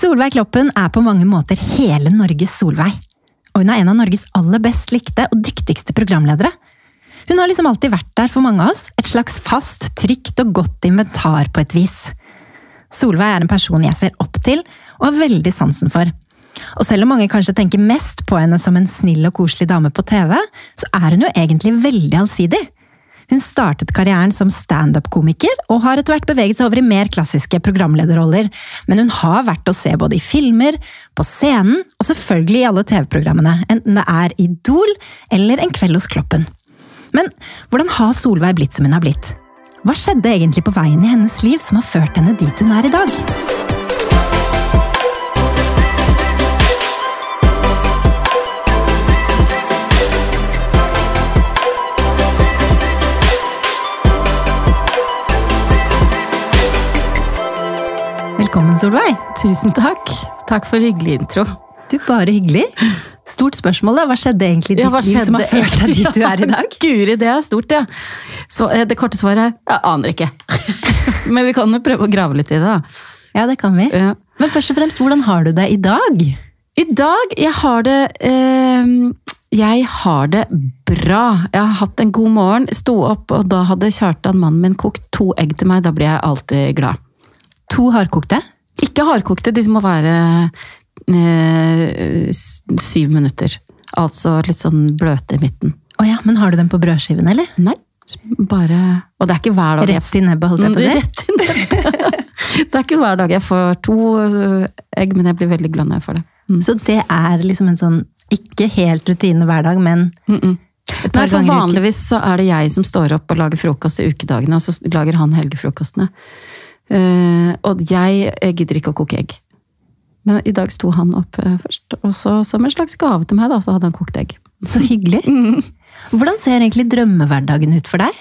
Solveig Kloppen er på mange måter hele Norges Solveig. Og hun er en av Norges aller best likte og dyktigste programledere. Hun har liksom alltid vært der for mange av oss, et slags fast, trygt og godt inventar på et vis. Solveig er en person jeg ser opp til og har veldig sansen for. Og selv om mange kanskje tenker mest på henne som en snill og koselig dame på TV, så er hun jo egentlig veldig allsidig. Hun startet karrieren som standup-komiker, og har etter hvert beveget seg over i mer klassiske programlederroller, men hun har vært å se både i filmer, på scenen og selvfølgelig i alle TV-programmene, enten det er Idol eller En kveld hos Kloppen. Men hvordan har Solveig blitt som hun har blitt? Hva skjedde egentlig på veien i hennes liv som har ført henne dit hun er i dag? Velkommen, Solveig. Tusen takk. Takk for hyggelig intro. Du, Bare hyggelig. Stort spørsmål, da. Hva skjedde egentlig i ditt Ja, liv som har ført deg dit du er i dag? Guri, det er stort, ja. Så eh, det korte svaret er jeg aner ikke. Men vi kan jo prøve å grave litt i det, da. Ja, det kan vi. Ja. Men først og fremst, hvordan har du det i dag? I dag, jeg har det eh, Jeg har det bra. Jeg har hatt en god morgen. Sto opp, og da hadde Kjartan, mannen min, kokt to egg til meg. Da blir jeg alltid glad. To hardkokte? Ikke hardkokte, de må være eh, syv minutter. Altså litt sånn bløte i midten. Å ja, men har du dem på brødskiven, eller? Nei, bare Og det er ikke hver dag jeg Rett i nebbet, holdt jeg på å si? Rett i nebbet. det er ikke hver dag jeg får to øh, egg, men jeg blir veldig glad når jeg får det. Mm. Så det er liksom en sånn, ikke helt rutine hver dag, men Mm -mm. Nei, for vanligvis så er det jeg som står opp og lager frokost i ukedagene, og så lager han helgefrokostene. Eh, og jeg jeg gidder ikke å koke egg. Men i dag sto han opp uh, først, og så som en slags gave til meg, da, så hadde han kokt egg. Så hyggelig. Mm. Hvordan ser egentlig drømmehverdagen ut for deg?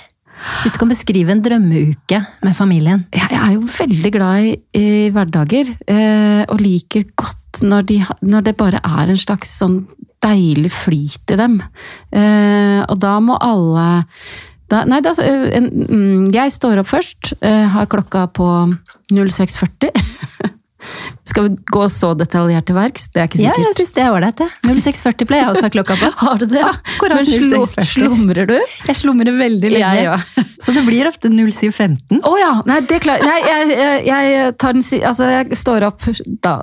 Hvis du kan beskrive en drømmeuke med familien. Jeg er jo veldig glad i, i hverdager, Uh, og liker godt når, de, når det bare er en slags sånn deilig flyt i dem. Eh, og da må alle da, Nei, da, en, mm, jeg står opp først, eh, har klokka på 06.40. Skal vi gå så detaljert til verks? Det er ikke sikkert. Ja, jeg synes syns det er ålreit, det. 0640 ble jeg også ha klokka på. Har du det? Akkurat Men slo, 06.40. slumrer du? Jeg slumrer veldig lenge. Ja, ja. Så det blir ofte 0715. Å ja! Nei, det klarer nei jeg, jeg, jeg tar den Altså, jeg står opp da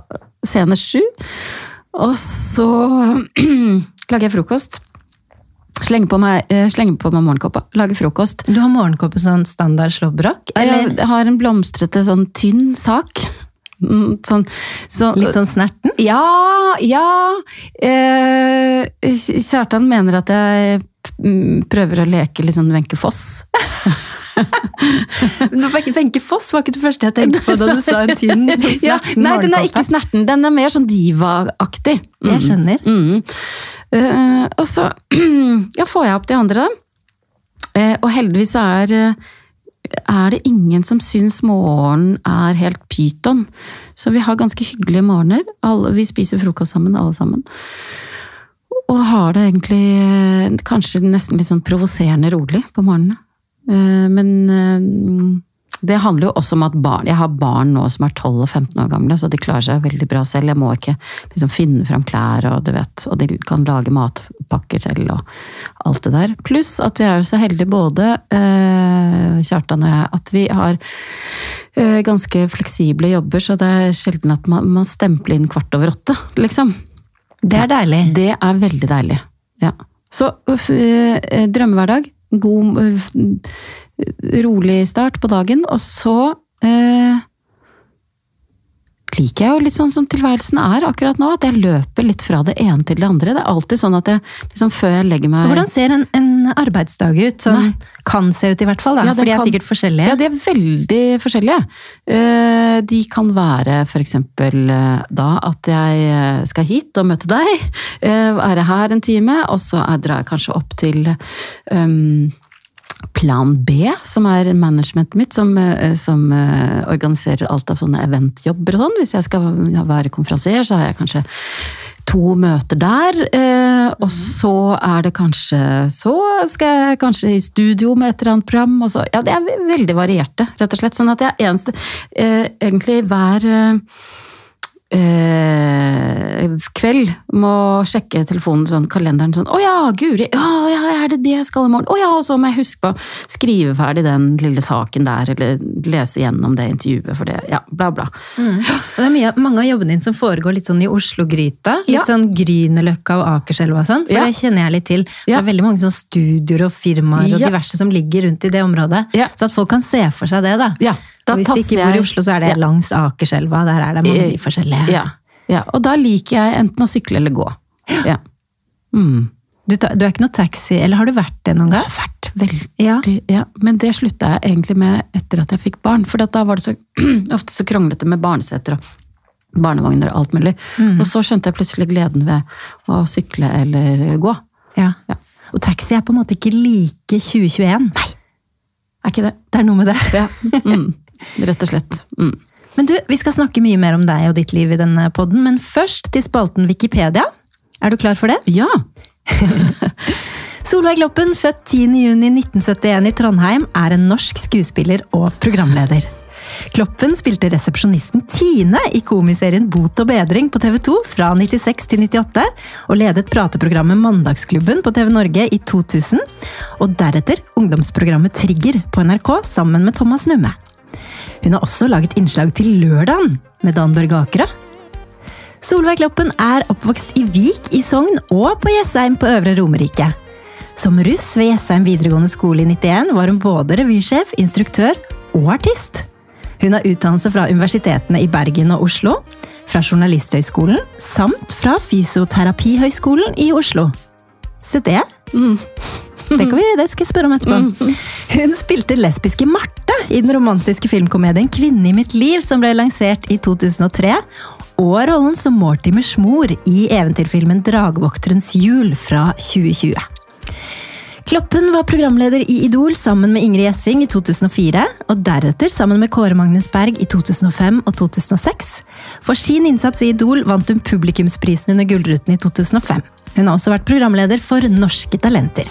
senest sju, og så lager jeg frokost. Slenger på meg, eh, slenger på meg morgenkåpa, lage frokost. Du har morgenkåpe sånn standard slåbrok? Eller Jeg har en blomstrete, sånn tynn sak. Mm, Sånn, så, litt sånn snerten? Ja, ja. Eh, Kjartan mener at jeg mm, prøver å leke litt sånn Wenche Foss. Wenche Foss var ikke det første jeg tenkte på da du sa en tynn, snerten Ja, nei, den er ikke snerten. Den er mer sånn diva-aktig. Mm. Jeg skjønner. Mm. Uh, og så ja, får jeg opp de andre, da. Uh, og heldigvis er, eh, er det ingen som syns morgenen er helt pyton. Så vi har ganske hyggelige morgener. Alle, vi spiser frokost sammen, alle sammen. Og har det egentlig kanskje nesten litt sånn provoserende rolig på morgenene. Eh, Men eh, det handler jo også om at barn Jeg har barn nå som er 12 og 15 år gamle, så de klarer seg veldig bra selv. Jeg må ikke liksom finne fram klær, og du vet, og de kan lage matpakker selv og alt det der. Pluss at vi er jo så heldige, både eh, Kjartan og jeg, at vi har eh, ganske fleksible jobber, så det er sjelden at man, man stempler inn kvart over åtte, liksom. Det er deilig. Det er veldig deilig. Ja. Så eh, drømmehverdag. God, eh, rolig start på dagen. Og så eh, liker jeg jo litt sånn som tilværelsen er akkurat nå. At jeg løper litt fra det ene til det andre. Det er alltid sånn at jeg liksom før jeg legger meg Hvordan ser en, en arbeidsdag ut? Sånn, kan se ut i hvert fall, da. Ja, det for de er kan- sikkert forskjellige. Ja, de er veldig forskjellige. Eh, De kan være eksempel eh, da at jeg eh, skal hit og møte deg, er være her en time, og så drar jeg kanskje opp til um, Plan B, som er managementet mitt, som, eh, som eh, organiserer alt av sånne eventjobber og sånn. Hvis jeg skal være konferansier, så har jeg kanskje to møter der. Eh, og så er det kanskje Så skal jeg kanskje i studio med et eller annet program. Og så, ja, det er veldig varierte, rett og slett. Sånn at jeg eneste Egentlig hver eh, kveld må sjekke telefonen, sånn, kalenderen sånn Å ja, guri! Ja, ja, er det det jeg skal i morgen? Å ja, og så må jeg huske på å skrive ferdig den lille saken der, eller lese gjennom det intervjuet for det. Ja, bla, bla. Mm. Og det er mye, mange av jobbene dine som foregår litt sånn i Oslo-gryta. Litt Ja. sånn Grünerløkka og Akerselva og sånn. For Ja. det kjenner jeg litt til. Det er veldig mange sånn studioer og firmaer og diverse som ligger rundt i det området. Så at folk kan se for seg det, da. Ja, da hvis du ikke bor i Oslo, så er det Ja. langs Akerselva. Der er det mange Eh, forskjellige. Ja, ja, og da liker jeg enten å sykle eller gå. Ja. Mm. Du, tar- du er ikke noe taxi, eller har du vært det noen gang? Jeg har vært veldig Ja. ja. Men det slutta jeg egentlig med etter at jeg fikk barn, for da var det så, ofte så kronglete med barneseter og barnevogner og alt mulig. Mm. Og så skjønte jeg plutselig gleden ved å sykle eller gå. Ja. Ja. Og taxi er på en måte ikke like 2021. Nei. Er ikke det? Det er noe med det. Ja. Mm. Rett og slett. Mm. Men du, vi skal snakke mye mer om deg og ditt liv i denne podden, men først til spalten Wikipedia. Er du klar for det? Ja. Solveig Gloppen, født 10.6.1971 i Trondheim, er en norsk skuespiller og programleder. Kloppen spilte resepsjonisten Tine i komiserien Bot og bedring på TV 2 fra 96 til 98, og ledet prateprogrammet Mandagsklubben på TV Norge i 2000, og deretter ungdomsprogrammet Trigger på NRK sammen med Thomas Numme. Hun har også laget innslag til Lørdagen med Dan Børge Akra. Solveig Kloppen er oppvokst i Vik i Sogn og på Jessheim på Øvre Romerike. Som russ ved Jessheim videregående skole i 91 var hun både revysjef, instruktør og artist. Hun har utdannelse fra universitetene i Bergen og Oslo, fra Journalisthøgskolen samt fra Fysioterapihøgskolen i Oslo. Se det! Det, kan vi, det skal jeg spørre om etterpå. Hun spilte lesbiske Marte i den romantiske filmkomedien 'Kvinne i mitt liv', som ble lansert i 2003, og rollen som Mortimers mor i eventyrfilmen 'Dragvokterens jul' fra 2020. Kloppen var programleder i Idol sammen med Ingrid Gjessing i 2004, og deretter sammen med Kåre Magnus Berg i 2005 og 2006. For sin innsats i Idol vant hun publikumsprisen under Gullruten i 2005. Hun har også vært programleder for Norske Talenter.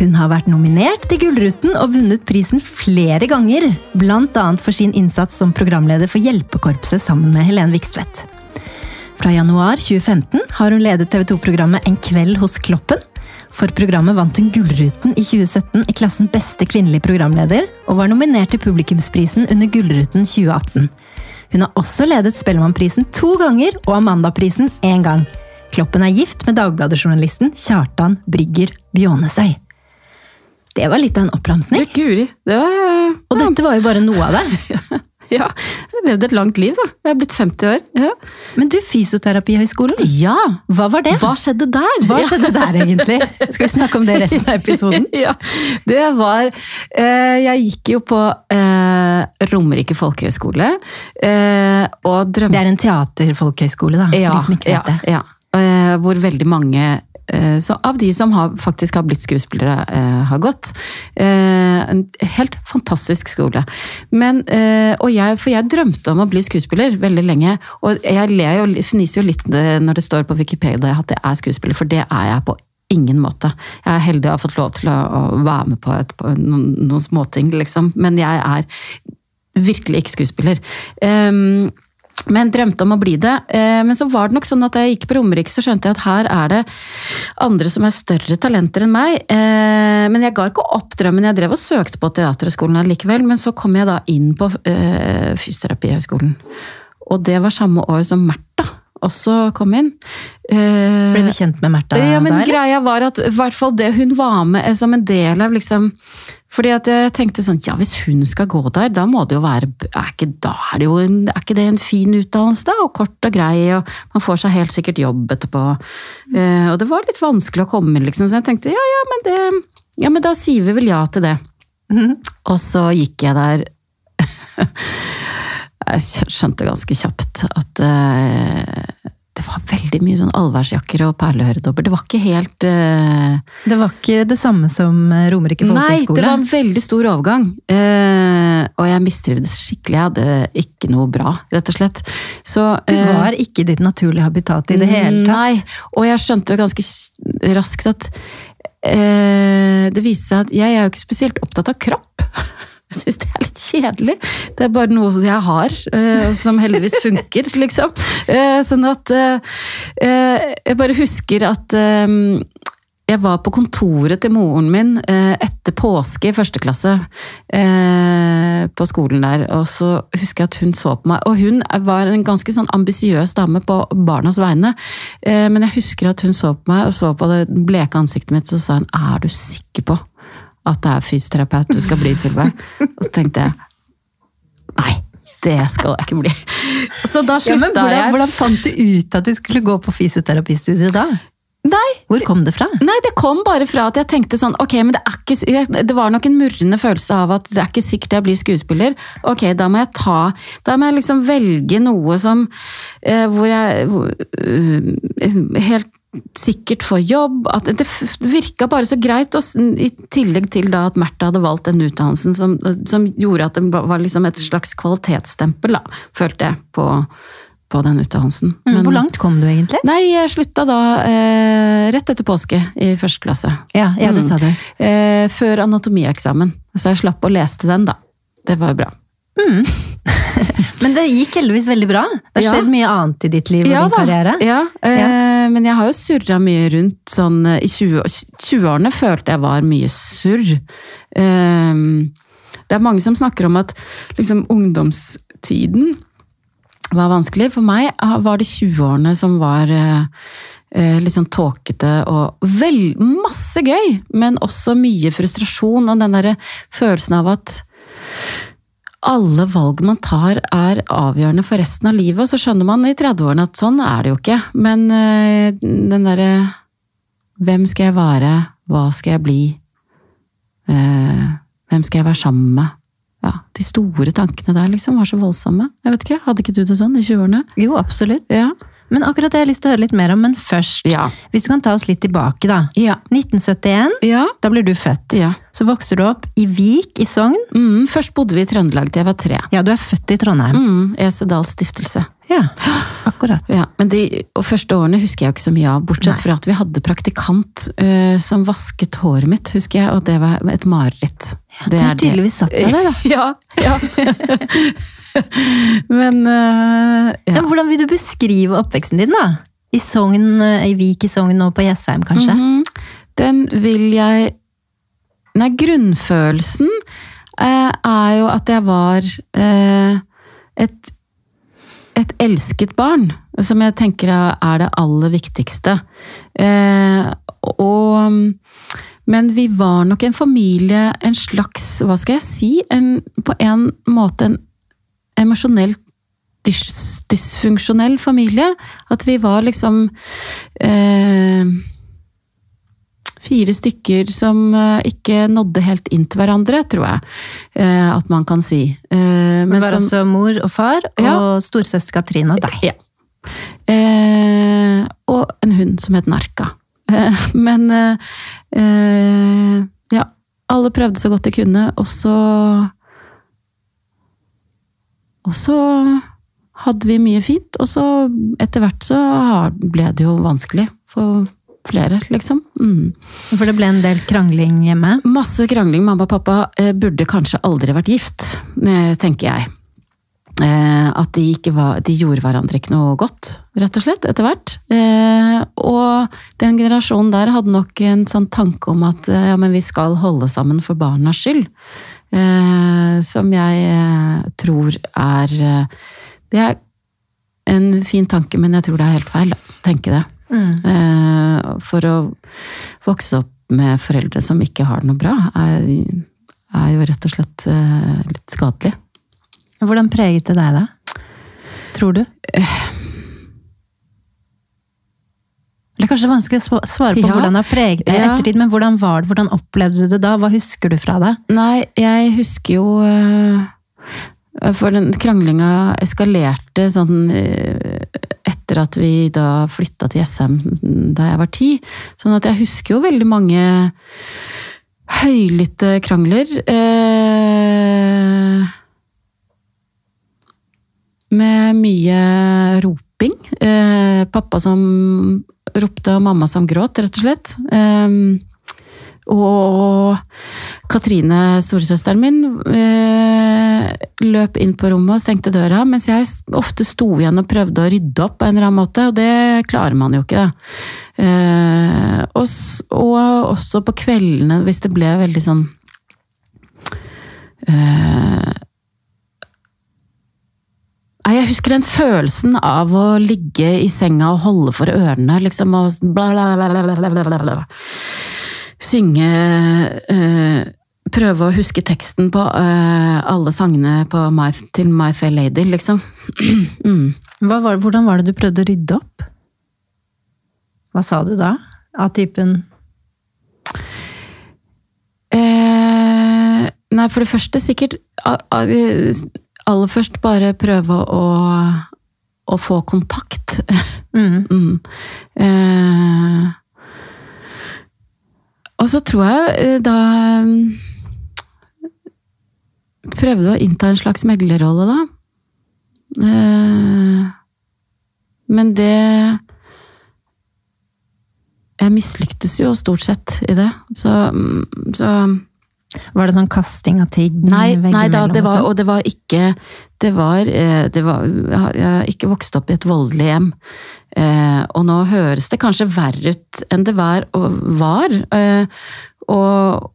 Hun har vært nominert til Gullruten og vunnet prisen flere ganger, bl.a. for sin innsats som programleder for Hjelpekorpset sammen med Helen Vikstvedt. Fra januar 2015 har hun ledet TV 2-programmet En kveld hos Kloppen. For programmet vant hun Gullruten i 2017 i klassen Beste kvinnelige programleder, og var nominert til Publikumsprisen under Gullruten 2018. Hun har også ledet Spellemannprisen to ganger og Amandaprisen én gang. Kloppen er gift med Dagbladet-journalisten Kjartan Brygger Bjånesøy. Det var litt av en oppramsning. Guri. Det var Og dette var jo bare noe av det. Ja. Jeg har levd et langt liv, da. Jeg er blitt 50 år. Ja. Men du, Fysioterapihøgskolen, ja. hva var det? Hva skjedde der? Hva Ja. skjedde der egentlig? Skal vi snakke om det resten av episoden? ja, det var eh, Jeg gikk jo på eh, Romerike folkehøgskole, eh, og Det er en teaterfolkehøgskole, da. ja, for de som ikke ja, vet det. ja, hvor veldig mange så av de som har, faktisk har blitt skuespillere, eh, har gått. Eh, en helt fantastisk skole. Men, eh, og jeg, for jeg drømte om å bli skuespiller veldig lenge. Og jeg ler jo, fniser jo litt eh, når det står på Wikipedia at jeg er skuespiller, for det er jeg på ingen måte. Jeg er heldig og har fått lov til å, å være med på, et, på noen, noen småting, liksom. Men jeg er virkelig ikke skuespiller. Um, men drømte om å bli det. Eh, Men så var det nok sånn at da jeg gikk på Romerike, så skjønte jeg at her er det andre som er større talenter enn meg. Eh, Men jeg ga ikke opp drømmen. Jeg drev og søkte på Teaterhøgskolen likevel, men så kom jeg da inn på eh, Fysioterapihøgskolen. Og det var samme år som Märtha også kom inn. Ble du kjent med Märtha ja, men da, greia var at hvert fall det hun var med som en del av liksom Fordi at jeg tenkte sånn, ja hvis hun skal gå der, da må det jo være Er ikke, er, det jo en, er ikke det en fin utdannelse, da? Og kort og grei, og man får seg helt sikkert jobb etterpå. Eh, og det var litt vanskelig å komme liksom, så jeg tenkte ja, ja, men det Ja, men da sier vi vel ja til det. Mm. Og så gikk jeg der Jeg skjønte ganske kjapt at eh, det var veldig mye sånn allværsjakker og perleøredobber. Det var ikke helt uh... Det var ikke det samme som Romerike folkehøgskole? Nei, det var en veldig stor overgang. Uh, og jeg mistrivdes skikkelig. Jeg hadde ikke noe bra, rett og slett. Så, Du eh, var ikke i ditt naturlige habitat i det hele tatt? Nei, og jeg skjønte jo ganske raskt at eh, det viste seg at jeg er jo ikke spesielt opptatt av kropp. Syns det er litt kjedelig. Det er bare noe som jeg har, eh, som heldigvis funker, liksom. Eh, sånn at eh, Jeg bare husker at jeg var på kontoret til moren min etter påske i første klasse på skolen der, og så husker jeg at hun så på meg. Og hun var en ganske sånn ambisiøs dame på barnas vegne, men jeg husker at hun så på meg og så på det bleke ansiktet mitt, så sa hun 'er du sikker på at det er fysioterapeut du skal bli, Sylve. og så tenkte jeg nei. Det skal jeg ikke bli. Så da Ja, slutta men hvordan, jeg. hvordan fant du ut at du skulle gå på fysioterapistudiet da? Nei, Hvor kom det fra? Nei, det kom bare fra at jeg tenkte sånn Ok, men det er ikke Det var nok en murrende følelse av at det er ikke sikkert jeg blir skuespiller. Ok, da må jeg ta Da må jeg liksom velge noe som eh, Hvor jeg øh, Helt sikkert få jobb. At det virka bare så greit. Og I tillegg til da at Märtha hadde valgt den utdannelsen som, som gjorde at det var liksom et slags kvalitetsstempel, da, følte jeg, på, på den utdannelsen. Mm, Men- Hvor langt kom du egentlig? Nei, jeg slutta da eh, rett etter påske i første klasse. Ja, ja det Mm. sa du. Eh, før anatomieksamen. Så jeg slapp å lese til den, da. Det var jo bra. Men det gikk heldigvis veldig bra. Det har skjedd mye annet i ditt liv og din da. karriere. Ja, eh, Men jeg har jo surra mye rundt sånn eh, I 20 20-årene følte jeg var mye surr. Eh, det er mange som snakker om at liksom ungdomstiden var vanskelig. For meg ah, var det 20-årene som var eh, eh, litt sånn tåkete og vel, masse gøy, men også mye frustrasjon og den derre følelsen av at alle valg man tar er avgjørende for resten av livet, og så skjønner man i 30-årene at sånn er det jo ikke. Men eh, den derre Hvem skal jeg være? Hva skal jeg bli? Eh, hvem skal jeg være sammen med? Ja, De store tankene der liksom var så voldsomme. Jeg vet ikke, Hadde ikke du det sånn i 20-årene? Jo, absolutt. Ja. Men akkurat det har jeg lyst til å høre litt mer om. Men først, Ja. hvis du kan ta oss litt tilbake, da. Ja. 1971, ja. da blir du født. ja. Så vokser du opp i Vik i Sogn. Mm, først bodde vi i Trøndelag til jeg var tre. Ja, du er født i Trondheim. Mm, Esedals stiftelse. Ja, akkurat. Ja, men de og første årene husker jeg jo ikke så mye av, bortsett Nei. fra at vi hadde praktikant uh, som vasket håret mitt, husker jeg, og det var et mareritt. Det har tydeligvis satt seg der, da. Ja, ja. men uh, ja. Hvordan vil du beskrive oppveksten din, da? I Sogn, eh, i Vik i Sogn og på Jessheim, kanskje? Mhm. Den vil jeg Nei, grunnfølelsen uh, er jo at jeg var uh, et, et elsket barn, som jeg tenker er det aller viktigste. Og Men vi var nok en familie, en slags, hva skal jeg si, en, på en måte en emosjonelt dys, dysfunksjonell familie. At vi var liksom eh, fire stykker som eh, ikke nådde helt inn til hverandre, tror jeg eh, at man kan si. Eh, Det var som- altså mor og far og Ja. storesøster Katrine og deg. ja. Eh, og en hund som het Narka. Eh, men eh, eh, ja, alle prøvde så godt de kunne, og så Og så hadde vi mye fint, og så etter hvert så ble det jo vanskelig for flere, liksom. Mm. For det ble en del krangling hjemme. Masse krangling. Mamma og pappa burde kanskje aldri vært gift, tenker jeg. Eh, at de, ikke var, de gjorde hverandre ikke noe godt, rett og slett, etter hvert. Eh, og den generasjonen der hadde nok en sånn tanke om at eh, ja, men vi skal holde sammen for barnas skyld. Eh, som jeg tror er Det er en fin tanke, men jeg tror det er helt feil, da. Tenke det. Mm. Eh, for å vokse opp med foreldre som ikke har det noe bra, er, er jo rett og slett litt skadelig. Hvordan preget det deg, da? Tror du? Det er kanskje vanskelig å svare på Ja. hvordan det har preget deg i Ja. ettertid, men hvordan var det? Hvordan opplevde du det da? Hva husker du fra det? Nei, jeg husker jo eh, For den kranglinga eskalerte sånn eh, etter at vi da flytta til Jessheim da jeg var ti. Sånn at jeg husker jo veldig mange høylytte krangler. Eh, med mye roping. Eh, pappa som ropte, og mamma som gråt, rett og slett. Eh, Og Katrine, storesøsteren min, eh, løp inn på rommet og stengte døra, mens jeg ofte sto igjen og prøvde å rydde opp på en eller annen måte, og det klarer man jo ikke. Eh, og, og også på kveldene, hvis det ble veldig sånn eh, Jeg husker den følelsen av å ligge i senga og holde for ørene, liksom, og bla, bla, bla, bla. Synge øh, Prøve å huske teksten på øh, alle sangene på My, til My Fair Lady, liksom. mm. Var, hvordan var det du prøvde å rydde opp? Hva sa du da? Av typen Eh, nei, for det første sikkert Aller først bare prøve å, å få kontakt. mm. Mm. Eh, og så tror jeg eh, da mm, Prøvde å innta en slags meglerrolle, da. Eh, men det Jeg mislyktes jo stort sett i det. Så, mm, så Var det sånn kasting av ting Nei, nei da, det var, og sånn? det var ikke Det var, eh, det var Jeg har- ikke vokst opp i et voldelig hjem. Eh, og nå høres det kanskje verre ut enn det var. Og, var, eh, og,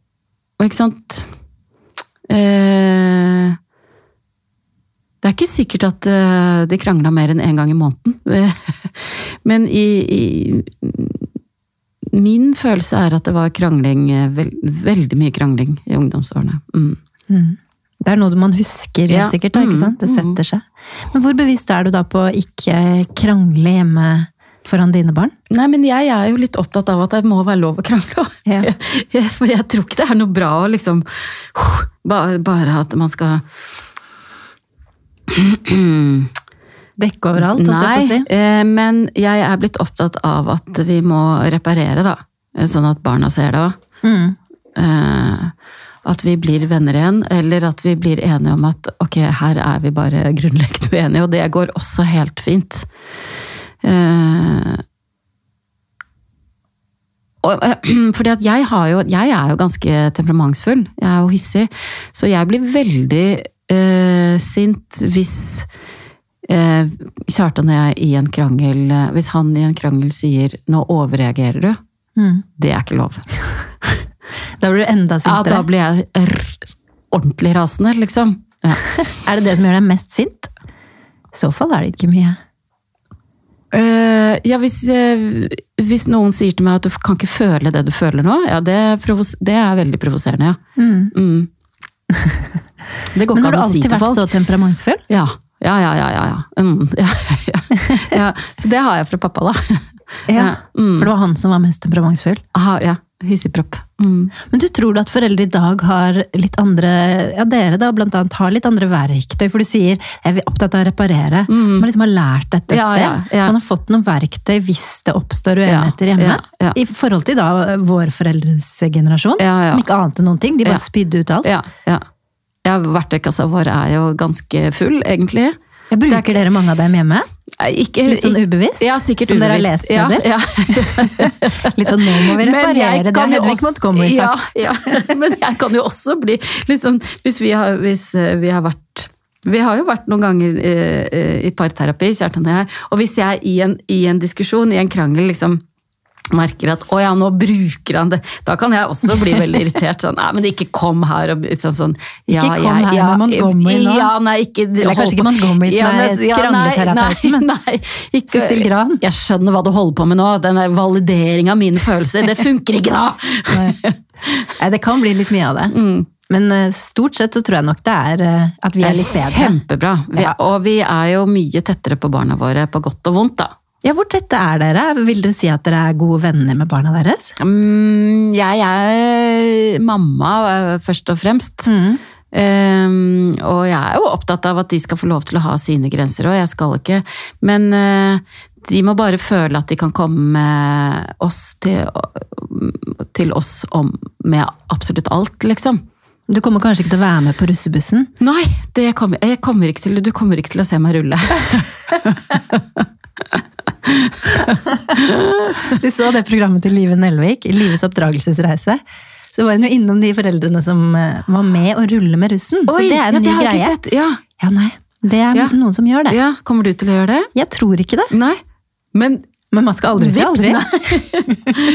og ikke sant Det er ikke sikkert at de krangla mer enn én gang i måneden. Men i, i Min følelse er at det var krangling, eh, veldig mye krangling i ungdomsårene. Mm. Mm. Det er noe man husker helt Ja. sikkert, da, ikke Mm, sant? Det mm. setter seg. Men hvor bevisst er du da på å ikke krangle hjemme foran dine barn? Nei, men jeg er jo litt opptatt av at det må være lov å krangle. Ja. Jeg- For jeg tror ikke det er noe bra å liksom bare at man skal Dekke overalt, Nei, jeg på å si. Eh, men jeg er blitt opptatt av at vi må reparere, da. Eh, Sånn at barna ser det òg. Mm. At vi blir venner igjen, eller at vi blir enige om at ok, her er vi bare grunnleggende uenige, og det går også helt fint. Eh, eh, fordi at jeg, har jo, jeg er jo ganske temperamentsfull, jeg er jo hissig, så jeg blir veldig eh, sint hvis eh, Kjartan og jeg i en krangel eh, Hvis han i en krangel sier 'nå overreagerer du', Mm. det er ikke lov. Da blir du enda sintere? Ja, da blir jeg ordentlig rasende, liksom. Ja. Er det det som gjør deg mest sint? I så fall er det ikke mye. Uh, ja, hvis, uh, hvis noen sier til meg at du kan ikke føle det du føler nå, ja, det, det er veldig provoserende, ja. Mm. Mm. Det går Men ikke har du an å si alltid vært så temperamentsfull? Ja, ja, ja, ja. ja, ja. Mm, ja, ja. Så det har jeg fra pappa, da. Ja. Mm. For det var han som var mest temperamentsfull. Aha, ja. Hissigpropp. Mm. Men du tror du at foreldre i dag har litt andre Ja, dere da blant annet har litt andre verktøy, for du sier jeg er opptatt av å reparere. Mm. Man liksom har lært dette et Ja, sted. ja. Man har fått noen verktøy hvis det oppstår uenigheter hjemme. I forhold til da vår foreldres generasjon, som ikke ante noen ting. De bare spydde ut alt. Ja, ja. Ja Verktøykassa vår er jo ganske full, egentlig. Jeg bruker dere mange av dem hjemme? Ikke, Litt sånn ubevisst? Ja, sikkert som dere har lest? Ja, ja. Litt sånn 'nå må vi reparere', det har Hedvig Montgomery sagt. Ja, ja. Men jeg kan jo også bli liksom Hvis vi har, hvis eh, vi har vært vi har jo vært noen ganger eh, eh, i parterapi, Kjartan og jeg, og hvis jeg i en, i en diskusjon, i en krangel, liksom merker at å ja, nå bruker han det, da kan jeg også bli veldig irritert. Sånn, nei, men ikke kom her og sånn, sånn ja, Ikke kom her ja, med Montgomery nå. Ja, nei, ikke, Eller kanskje ikke Montgomery som er men- krangleterapeuten, men nei, nei, ikke, Cecil Gran. Jeg skjønner hva du holder på med nå, den der validering av mine følelser, det funker ikke da! Nei. Nei, det kan bli litt mye av det. Mm. Men eh, stort sett så tror jeg nok det er eh, at vi er litt bedre. Kjempebra. Vi, Ja. Og vi er jo mye tettere på barna våre, på godt og vondt, da. Ja, Hvor tette er dere? Vil dere si at dere er gode venner med barna deres? Mm, jeg er mamma, eh, først og fremst. Mm. Um, og jeg er jo opptatt av at de skal få lov til å ha sine grenser, og jeg skal ikke. Men uh, de må bare føle at de kan komme oss til, til oss om, med absolutt alt, liksom. Du kommer kanskje ikke til å være med på russebussen? Nei, det kommer, jeg kommer ikke til, du kommer ikke til å se meg rulle. Du så det programmet til Live Nelvik, Lives oppdragelsesreise. så var hun jo innom de foreldrene som eh, var med å rulle med russen. så det er en ja, ny greie. ikke sett. Ja, Ja, nei. Det er Ja. noen som gjør det. ja, Kommer du til å gjøre det? Jeg tror ikke det. Nei. Men Men man skal aldri si Vips, aldri. Nei,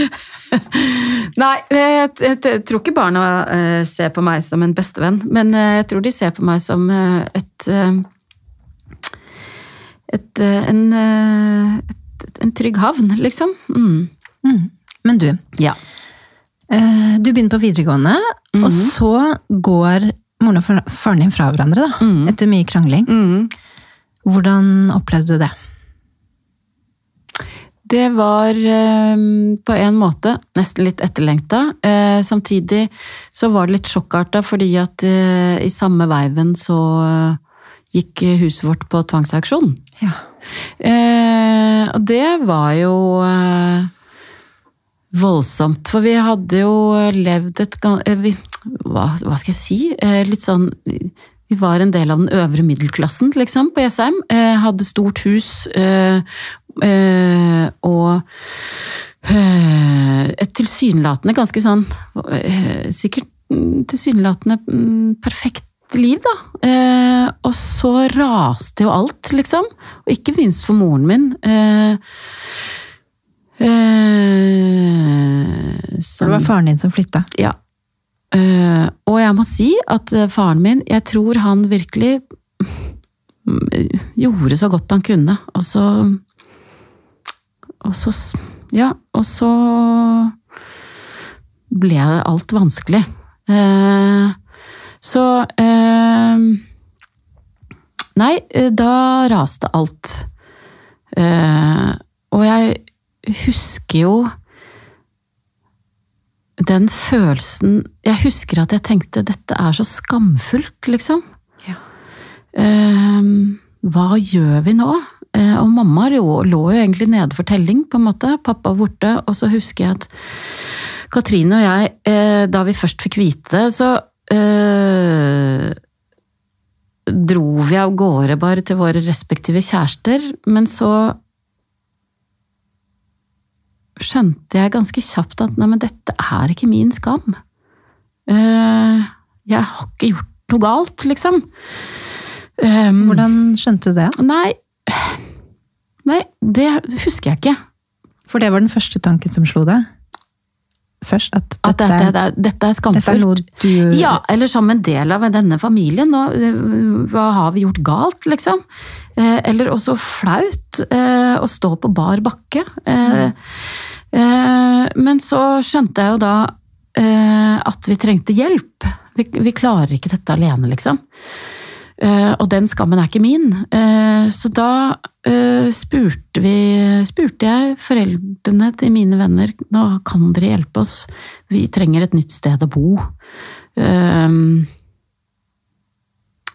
Nei jeg, jeg, jeg tror ikke barna uh, ser på meg som en bestevenn, men uh, jeg tror de ser på meg som uh, et, et, en, et, en trygg havn, liksom. Mm. Mm. Men du, Ja. eh, du begynner på videregående, og så går moren og far- faren din fra hverandre, da. Mhm. Etter mye krangling. Mm. Hvordan opplevde du det? Det var eh, på en måte nesten litt etterlengta. Eh, samtidig så var det litt sjokkarta, fordi at i samme veiven så gikk huset vårt på tvangsauksjon. Ja. Eh, og det var jo eh, voldsomt, for vi hadde jo levd et eh, vi, hva, hva skal jeg si? Eh, litt sånn Vi var en del av den øvre middelklassen, liksom, på Jessheim. Eh, hadde stort hus eh, eh, og eh, et tilsynelatende ganske sånn Sikkert mm, tilsynelatende mm, perfekt liv, da. Eh, og så raste jo alt, liksom. Og ikke minst for moren min. Eh, eh, som, det var faren din som flytta. ja. Eh, og jeg må si at eh, faren min, jeg tror han virkelig gjorde så godt han kunne. Og så Og så Ja, og så ble alt vanskelig. Eh, så eh, Nei, da raste alt. Eh, og jeg husker jo den følelsen Jeg husker at jeg tenkte dette er så skamfullt, liksom. Ja. Eh, hva gjør vi nå? Eh, og mamma lå, lå jo egentlig nede for telling, på en måte. Pappa borte. Og så husker jeg at Katrine og jeg, eh, da vi først fikk vite det, så eh, dro vi av gårde bare til våre respektive kjærester. Men så skjønte jeg ganske kjapt at nei, men dette er ikke min skam. Uh, jeg har ikke gjort noe galt, liksom. Um, Hvordan skjønte du det? Nei, nei, det husker jeg ikke. For det var den første tanken som slo deg? Først at dette, At dette, dette, dette er er skamfullt. du Ja, eller som en del av denne familien. Nå, eh, hva har vi gjort galt, liksom? Eh, Eller også flaut eh, å stå på bar bakke. Eh, eh, Men så skjønte jeg jo da at vi trengte hjelp. Vi, vi klarer ikke dette alene, liksom. Eh, Og den skammen er ikke min. Eh, Så da eh, spurte vi Spurte jeg foreldrene til mine venner Nå kan dere hjelpe oss. Vi trenger et nytt sted å bo.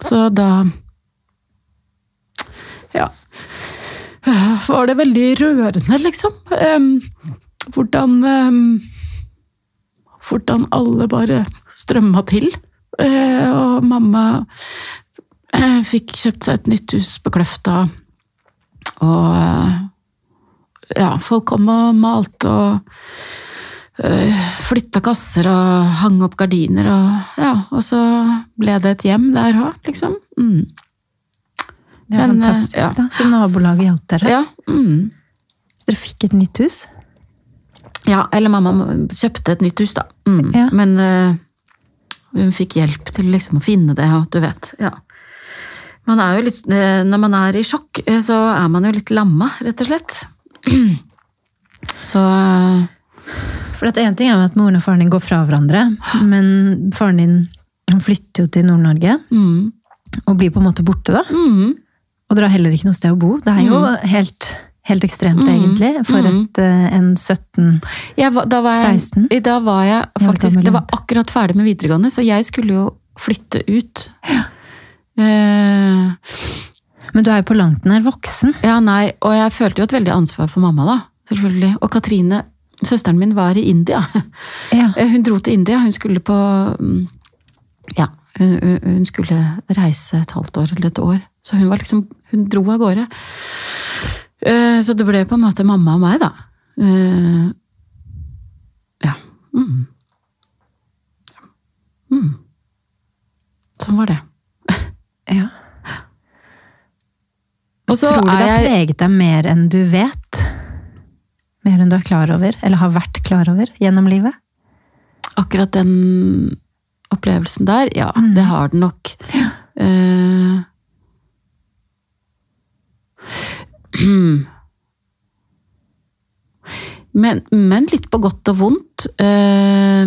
Så da Ja. Var det veldig rørende, liksom. Hvordan Hvordan alle bare strømma til. Og mamma fikk kjøpt seg et nytt hus på Kløfta. Og eh, ja, folk kom og malte og øh, flytta kasser og hang opp gardiner og ja, og så ble det et hjem der òg, liksom. Mm. Det er Men, eh, fantastisk, ja. da. Så nabolaget hjalp dere? Ja, mm. Så dere fikk et nytt hus? ja, eller mamma kjøpte et nytt hus, da. Mm. Ja. Men øh, hun fikk hjelp til liksom å finne det, og du vet. ja. Man er jo litt, øh, når man er i sjokk, øh, så er man jo litt lamma, rett og slett. Så øh, For at Én ting er jo at moren og faren din går fra hverandre, men faren din han flytter jo til Nord-Norge mm, og blir på en måte borte. da. mm. Og dere har heller ikke noe sted å bo. Det er jo helt, helt ekstremt, Mm. egentlig, for Mm. et, eh, en 17-16. Ja, da, var jeg, 16? da var jeg faktisk Det var akkurat ferdig med videregående, så jeg skulle jo flytte ut. Eh, Men du er jo på langt nær voksen. ja, nei, og jeg følte jo et veldig ansvar for mamma, da. Selvfølgelig. Og Katrine, søsteren min, var i India. Ja. Eh, Hun dro til India. Hun skulle på mm, Ja, hun, skulle reise et halvt år eller et år. Så hun var liksom Hun dro av gårde. Eh, Så det ble på en måte mamma og meg, da. Eh, Ja. Mm. Sånn var det. Ja. Og så Tror du det har preget deg mer enn du vet? Mer enn du er klar over, eller har vært klar over gjennom livet? Akkurat den opplevelsen der, ja, Mm. det har den nok. Eh, men, men litt på godt og vondt. eh,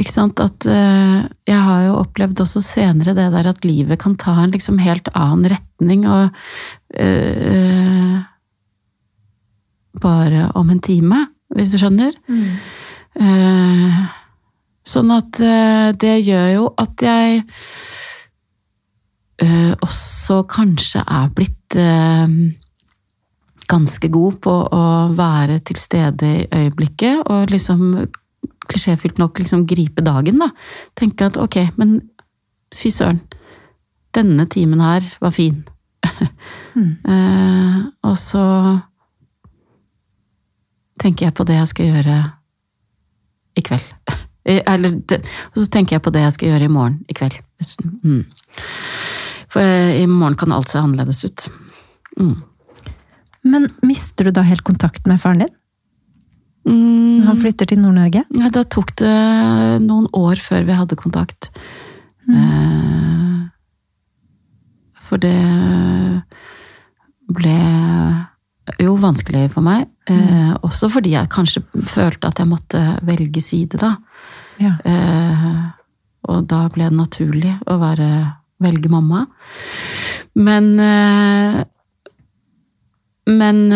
ikke sant? At uh, jeg har jo opplevd også senere det der at livet kan ta en liksom helt annen retning, og uh, Bare om en time, hvis du skjønner. Eh, sånn at det gjør jo at jeg også kanskje er blitt ganske god på å være til stede i øyeblikket, og liksom klisjéfylt nok liksom gripe dagen, da. Tenke at ok, men fy søren, denne timen her var fin. Mm. uh, og så tenker jeg på det jeg skal gjøre i kveld. Eh, Eller, og så tenker jeg på det jeg skal gjøre i morgen i kveld. Mm. For eh, i morgen kan alt se annerledes ut. Mm. Men mister du da helt kontakten med faren din? Mm. Han flytter til Nord-Norge? Ja, da tok det noen år før vi hadde kontakt. Eh, for det ble jo vanskelig for meg. Eh, også fordi jeg kanskje følte at jeg måtte velge side, da. Ja. Eh, og da ble det naturlig å være, velge mamma. Men eh, Men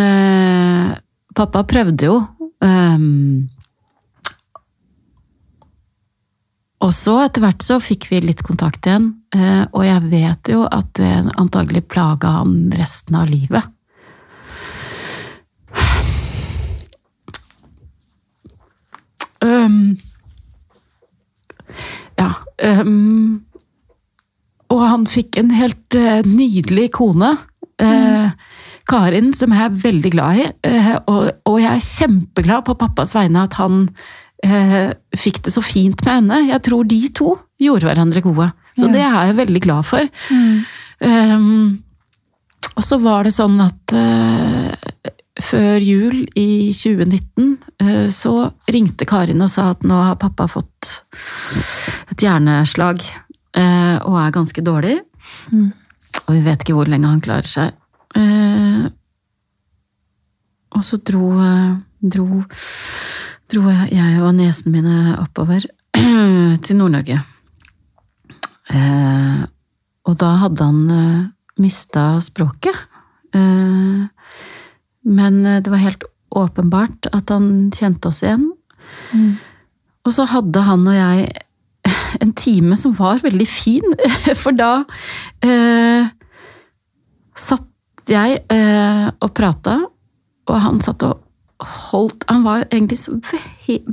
pappa prøvde jo. Ehm, og så etter hvert så fikk vi litt kontakt igjen, eh, og jeg vet jo at det antagelig plaga han resten av livet. Um, ja. Um, og han fikk en helt eh, nydelig kone. eh, Karin, som jeg er veldig glad i. eh, og, jeg er kjempeglad på pappas vegne at han eh, fikk det så fint med henne. Jeg tror de to gjorde hverandre gode. Så Ja. det er jeg veldig glad for. Mm. Um, og så var det sånn at uh, før jul i 2019 uh, så ringte Karin og sa at nå har pappa fått et hjerneslag uh, og er ganske dårlig. Mm. Og vi vet ikke hvor lenge han klarer seg. Eh, og så dro, eh, dro, dro jeg jeg og nesene mine oppover til Nord-Norge. Eh, og da hadde han eh, mista språket. Eh, men eh, det var helt åpenbart at han kjente oss igjen. Mm. Og så hadde han og jeg en time som var veldig fin, for da eh, satt jeg eh, og prata, og han satt og holdt Han var egentlig ve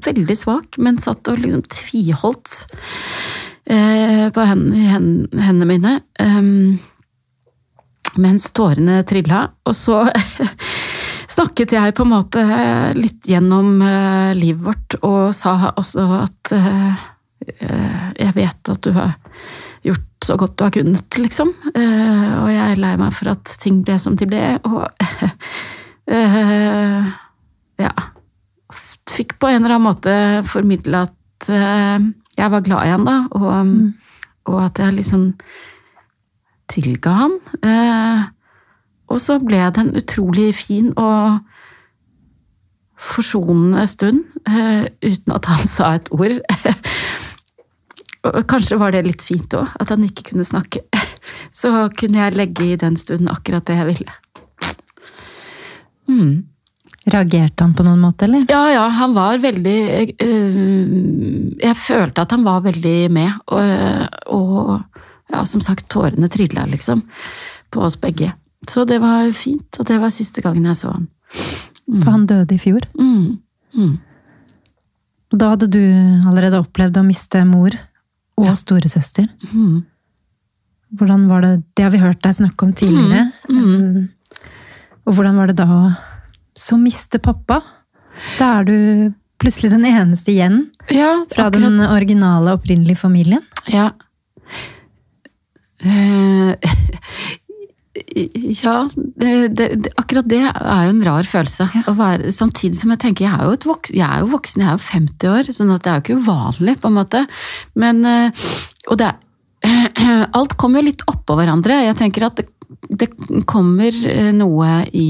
veldig svak, men satt og liksom tviholdt eh, på hendene, hen- hendene mine. ehm, mens tårene trilla. Og så snakket jeg på en måte litt gjennom eh, livet vårt, og sa også at eh, jeg vet at du har gjort så godt du har kunnet, liksom. Eh, og jeg er lei meg for at ting ble som de ble, og eh, ja. Fikk på en eller annen måte formidle at eh, jeg var glad i han da, og, og at jeg liksom tilga han. Eh, og så ble det en utrolig fin og forsonende stund, eh, uten at han sa et ord. Og Kanskje var det litt fint òg, at han ikke kunne snakke. Så kunne jeg legge i den stunden akkurat det jeg ville. Mm. Reagerte han på noen måte, eller? Ja, ja, han var veldig øh, Jeg følte at han var veldig med, og, og ja, som sagt, tårene trilla, liksom, på oss begge. Så det var fint, og det var siste gangen jeg så han. For han døde i fjor. Mm. Mm. Da hadde du allerede opplevd å miste mor og storesøster. Mm. Hvordan var det Det har vi hørt deg snakke om tidligere. Mm. Um, Og hvordan var det da å så miste pappa? Da er du Plutselig den eneste igjen Ja, fra akkurat. den originale, opprinnelige familien. Ja. Eh, ja, det, det, akkurat det er jo en rar følelse. Ja. Være, samtidig som jeg tenker, jeg er, jo et vok jeg er jo voksen, jeg er jo 50 år, sånn at det er jo ikke uvanlig, på en måte. Men, eh, og det Alt kommer jo litt oppå hverandre. Jeg tenker at det, det kommer eh, noe i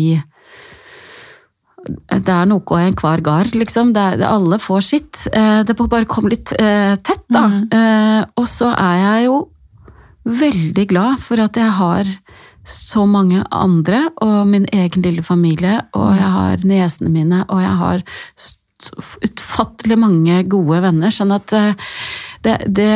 det er noe i enhver gard, liksom. Det det, alle får sitt. Eh, Det bare komme litt tett, da. Mm. Eh, og så er jeg jo veldig glad for at jeg har så mange andre, og min egen lille familie, og jeg har niesene mine, og jeg har utfattelig mange gode venner. Sånn at eh, det, det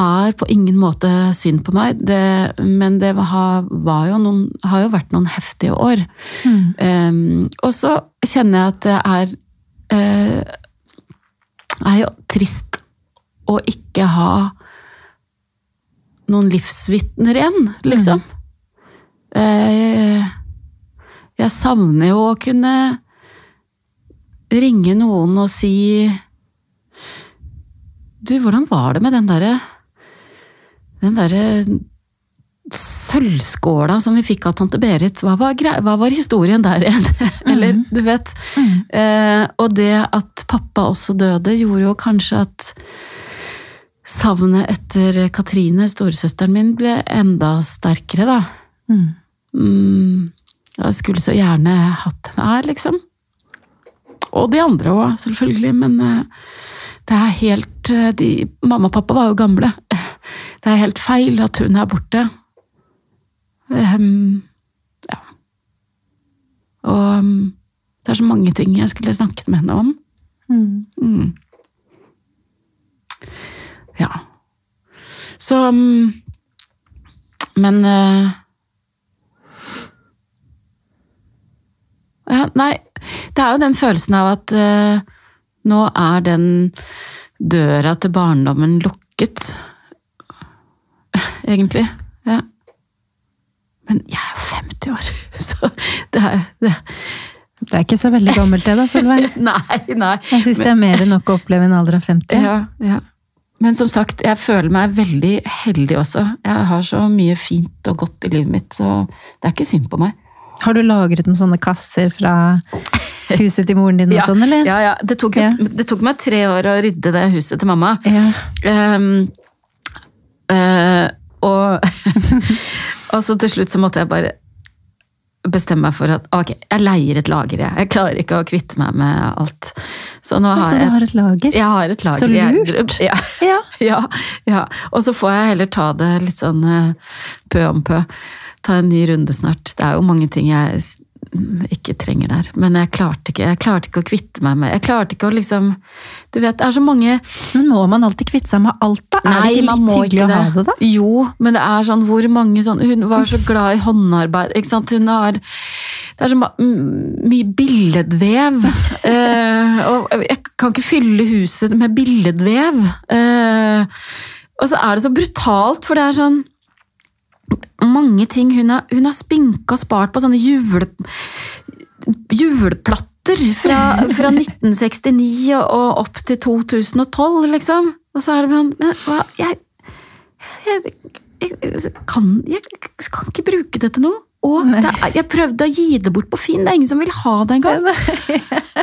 er på ingen måte synd på meg, det, men det har, var jo noen, har jo vært noen heftige år. Um, og så kjenner jeg at det er uh, er jo trist å ikke ha noen livsvitner igjen, liksom. Eh, jeg savner jo å kunne ringe noen og si Du, hvordan var det med den derre Den derre sølvskåla som vi fikk av tante Berit, hva var, hva var historien der igjen? Eller, mm. du vet. Mm. Eh, og det at pappa også døde, gjorde jo kanskje at savnet etter Katrine, storesøsteren min, ble enda sterkere, da. Mm. Mm, jeg skulle så gjerne hatt henne her, liksom. Og de andre òg, selvfølgelig, men eh, det er helt eh, de, Mamma og pappa var jo gamle. Det er helt feil at hun er borte. Um, ja. Og um, det er så mange ting jeg skulle snakket med henne om. Mm. Mm. Ja. Så um, Men ja, Nei, det er jo den følelsen av at uh, nå er den døra til barndommen lukket. Egentlig. Ja. Men jeg er jo 50 år, så det er det, Det er ikke så veldig gammelt det da, Solveig. Nei, nei. Jeg syns det er mer enn nok å oppleve en alder av 50. Ja, ja. Men som sagt, jeg føler meg veldig heldig også. Jeg har så mye fint og godt i livet mitt, så det er ikke synd på meg. Har du lagret noen sånne kasser fra huset til moren din og Ja, sånn, eller? Ja, ja. Det tok, Ja. det tok meg tre år å rydde det huset til mamma. Ja. Um, uh, og, og så til slutt så måtte jeg bare bestemme meg for at ok, jeg leier et lager. Jeg, jeg klarer ikke å kvitte meg med alt. Så nå har Så du har et lager? jeg har et lager. Så lurt. Ja, Ja. ja, ja. Og så får jeg heller ta det litt sånn eh, pø om pø. Ta en ny runde snart. Det er jo mange ting jeg ikke trenger der. Men jeg klarte ikke, jeg klarte ikke å kvitte meg med Jeg klarte ikke å liksom Du vet, det er så mange Men må man alltid kvitte seg med alt, da? er det ikke man litt hyggelig å ha det, da? Jo, men det er sånn hvor mange sånn Hun var så glad i håndarbeid, ikke sant. Hun har Det er så mye billedvev. uh, og jeg kan ikke fylle huset med billedvev. Uh, og så er det så brutalt, for det er sånn mange ting hun har, hun har spinka og spart på sånne jule, juleplatter fra, fra 1969 og, opp til 2012, liksom. Og så er det sånn Men hva Jeg, jeg, jeg, jeg, kan, ikke bruke det til noe. Og det jeg prøvde å gi det bort på Finn, det er ingen som vil ha det engang.